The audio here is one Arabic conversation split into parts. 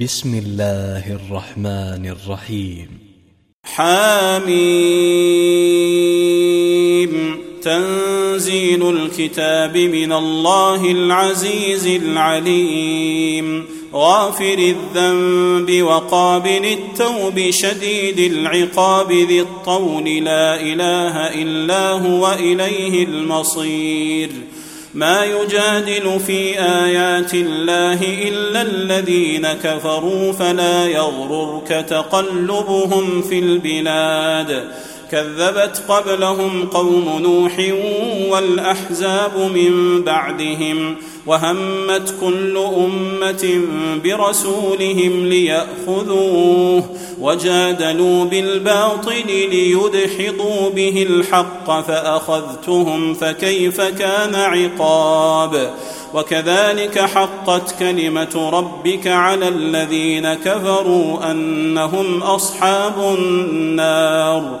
بسم الله الرحمن الرحيم حميم. تنزيل الكتاب من الله العزيز العليم. غافر الذنب وقابل التوب شديد العقاب ذي الطول. لا إله إلا هو إليه المصير. ما يجادل في آيات الله إلا الذين كفروا فلا يغررك تقلبهم في البلاد. كذبت قبلهم قوم نوح والأحزاب من بعدهم وهمت كل أمة برسولهم ليأخذوه وجادلوا بالباطل ليدحضوا به الحق فأخذتهم فكيف كان عقاب وكذلك حقت كلمة ربك على الذين كفروا أنهم أصحاب النار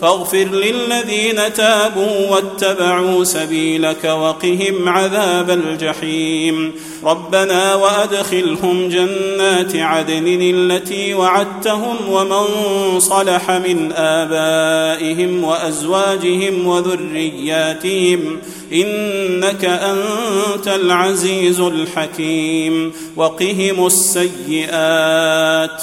فاغفر للذين تابوا واتبعوا سبيلك وقهم عذاب الجحيم. ربنا وأدخلهم جنات عدن التي وعدتهم ومن صلح من آبائهم وأزواجهم وذرياتهم إنك أنت العزيز الحكيم. وقهم السيئات.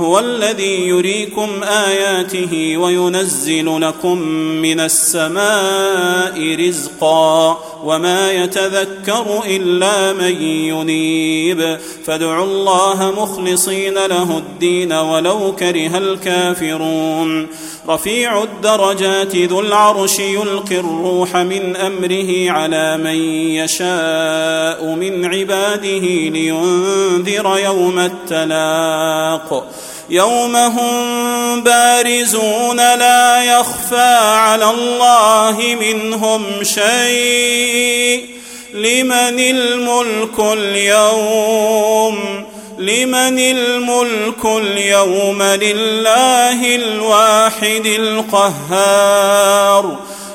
هو الذي يريكم آياته وينزل لكم من السماء رزقا وما يتذكر إلا من ينيب. فادعوا الله مخلصين له الدين ولو كره الكافرون. رفيع الدرجات ذو العرش يلقي الروح من أمره على من يشاء من عباده لينذر يوم التلاق. يوم هم بارزون لا يخفى على الله منهم شيء. لمن الملك اليوم؟ لمن الملك اليوم لله الواحد القهار.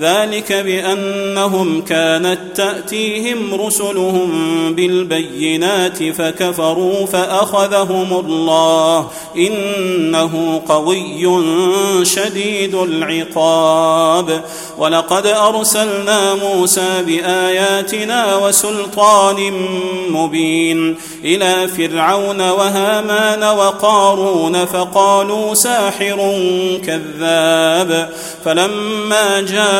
ذلك بأنهم كانت تأتيهم رسلهم بالبينات فكفروا فأخذهم الله إنه قوي شديد العقاب. ولقد أرسلنا موسى بآياتنا وسلطان مبين إلى فرعون وهامان وقارون فقالوا ساحر كذاب. فلما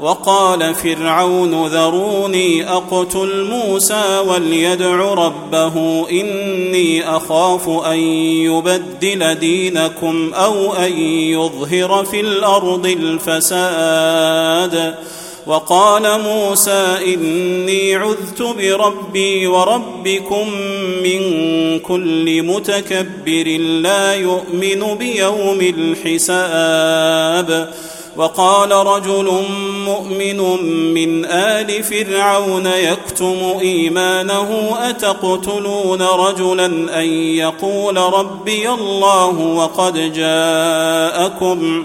وقال فرعون ذروني أقتل موسى وليدع ربه إني أخاف أن يبدل دينكم أو أن يظهر في الأرض الفساد. وقال موسى إني عذت بربي وربكم من كل متكبر لا يؤمن بيوم الحساب. وقال رجل مؤمن من آل فرعون يكتم إيمانه أتقتلون رجلا أن يقول ربي الله وقد جاءكم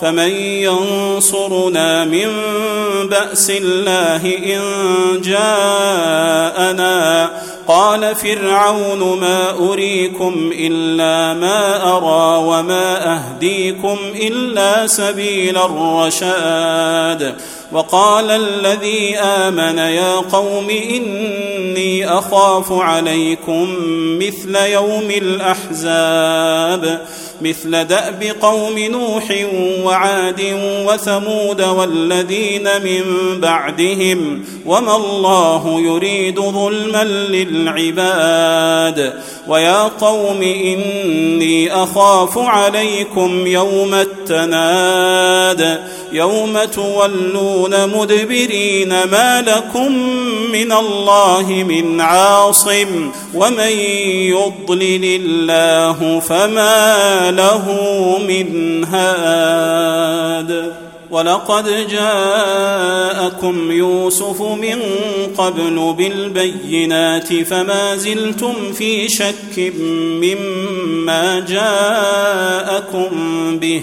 فمن ينصرنا من بأس الله إن جاءنا. قال فرعون ما أريكم إلا ما أرى وما أهديكم إلا سبيل الرشاد. وقال الذي آمن يا قوم إني أخاف عليكم مثل يوم الأحزاب. مثل دأب قوم نوح وعاد وثمود والذين من بعدهم وما الله يريد ظلما للعباد ويا قوم إني أخاف عليكم يوم التناد يوم تولون مدبرين ما لكم من الله من عاصم ومن يضلل الله فما له من هاد. ولقد جاءكم يوسف من قبل بالبينات فما زلتم في شك مما جاءكم به.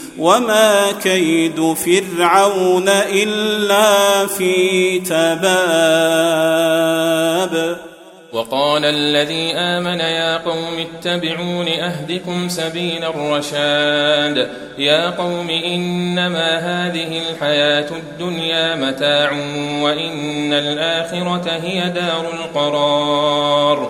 وما كيد فرعون الا في تباب وقال الذي امن يا قوم اتبعون اهدكم سبيل الرشاد يا قوم انما هذه الحياة الدنيا متاع وان الاخره هي دار القرار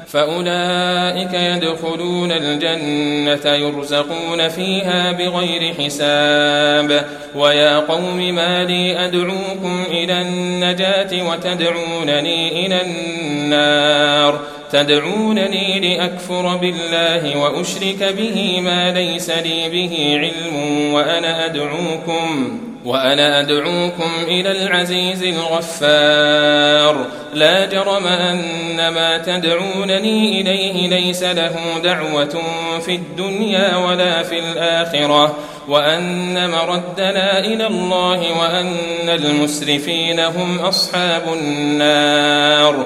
فأولئك يدخلون الجنة يرزقون فيها بغير حساب. ويا قوم ما لي أدعوكم إلى النجاة وتدعونني إلى النار. تدعونني لأكفر بالله وأشرك به ما ليس لي به علم وأنا أدعوكم. وأنا أدعوكم إلى العزيز الغفار. لا جرم أن ما تدعونني إليه ليس له دعوة في الدنيا ولا في الآخرة وأن مردنا إلى الله وأن المسرفين هم أصحاب النار.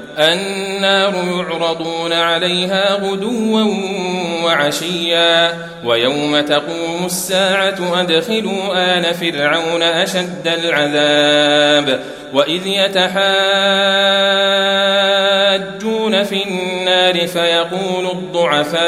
النار يعرضون عليها غدوا وعشيا ويوم تقوم الساعة أدخلوا آل فرعون أشد العذاب وإذ يتحاجون في النار فيقول الضعفاء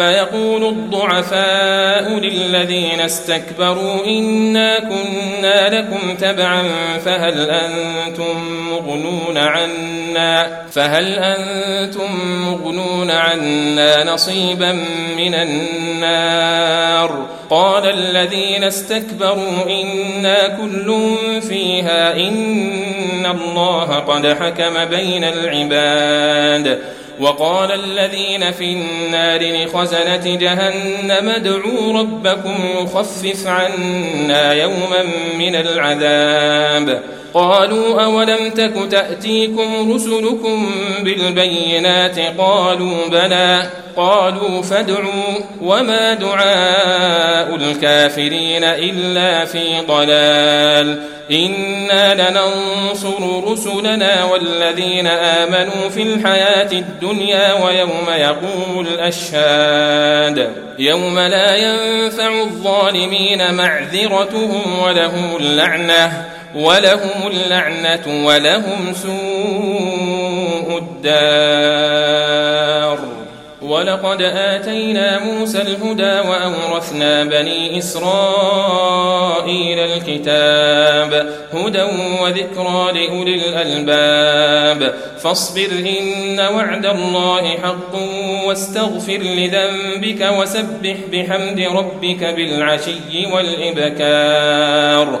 فيقول الضعفاء للذين استكبروا إنا كنا لكم تبعا فهل أنتم مغنون عنا؟ فهل أنتم مغنون عنا نصيبا من النار؟ قال الذين استكبروا إنا كل فيها إن الله قد حكم بين العباد. وقال الذين في النار لخزنة جهنم ادعوا ربكم يخفف عنا يوما من العذاب. قالوا أولم تك تأتيكم رسلكم بالبينات قالوا بلى. قالوا فادعوا وما دعاء الكافرين إلا في ضلال. إنا لننصر رسلنا والذين آمنوا في الحياة الدنيا ويوم يقوم الأشهاد. يوم لا ينفع الظالمين معذرتهم ولهم اللعنة. ولهم اللعنة ولهم سوء الدار. ولقد آتينا موسى الهدى وأورثنا بني إسرائيل الكتاب هدى وذكرى لأولي الألباب. فاصبر إن وعد الله حق واستغفر لذنبك وسبح بحمد ربك بالعشي والإبكار.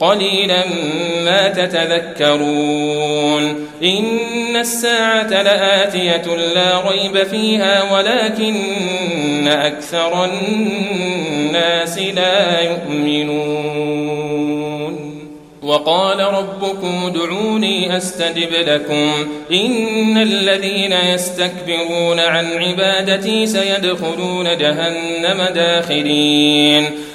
قليلا ما تتذكرون. إن الساعة لآتية لا ريب فيها ولكن أكثر الناس لا يؤمنون. وقال ربكم ادعوني أستجب لكم. إن الذين يستكبرون عن عبادتي سيدخلون جهنم داخرين.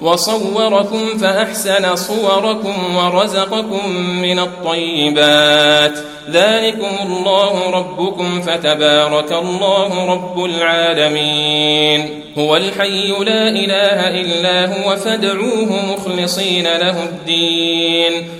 وصوركم فأحسن صوركم ورزقكم من الطيبات. ذلكم الله ربكم فتبارك الله رب العالمين. هو الحي لا إله إلا هو فادعوه مخلصين له الدين.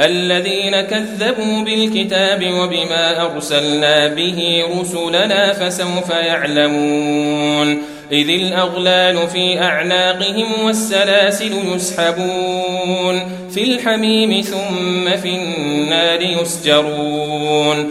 الذين كذبوا بالكتاب وبما أرسلنا به رسلنا فسوف يعلمون إذ الأغلال في أعناقهم والسلاسل يسحبون في الحميم ثم في النار يسجرون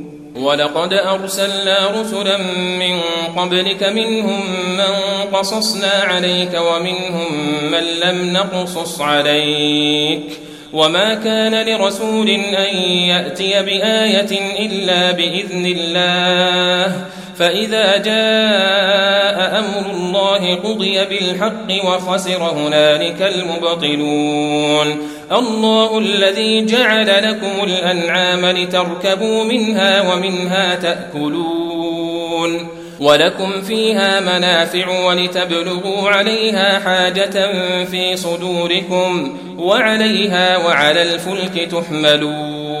ولقد أرسلنا رسلا من قبلك منهم من قصصنا عليك ومنهم من لم نقصص عليك وما كان لرسول أن يأتي بآية إلا بإذن الله فإذا جاء أمر الله قضي بالحق وخسر هنالك المبطلون. الله الذي جعل لكم الأنعام لتركبوا منها ومنها تأكلون. ولكم فيها منافع ولتبلغوا عليها حاجة في صدوركم وعليها وعلى الفلك تحملون.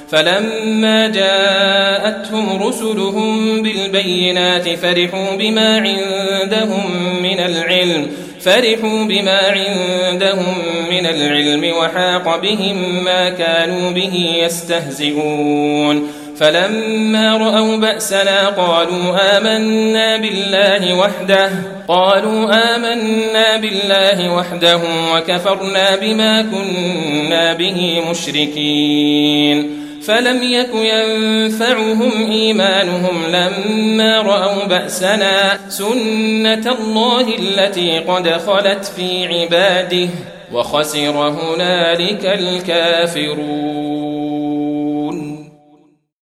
فلما جاءتهم رسلهم بالبينات فرحوا بما عندهم من العلم فرحوا بما عندهم من العلم وحاق بهم ما كانوا به يستهزئون. فلما رأوا بأسنا قالوا آمنا بالله وحده قالوا آمنا بالله وحده وكفرنا بما كنا به مشركين. فلم يك ينفعهم إيمانهم لما رأوا بأسنا سنة الله التي قد خلت في عباده وخسر هنالك الكافرون.